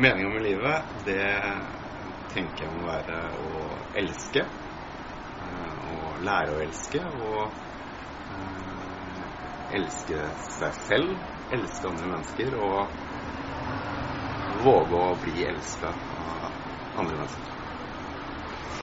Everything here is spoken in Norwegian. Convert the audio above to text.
Meninga med livet, det tenker jeg må være å elske. Eh, og lære å elske. Og eh, elske seg selv, elske andre mennesker og våge å bli elska av andre mennesker.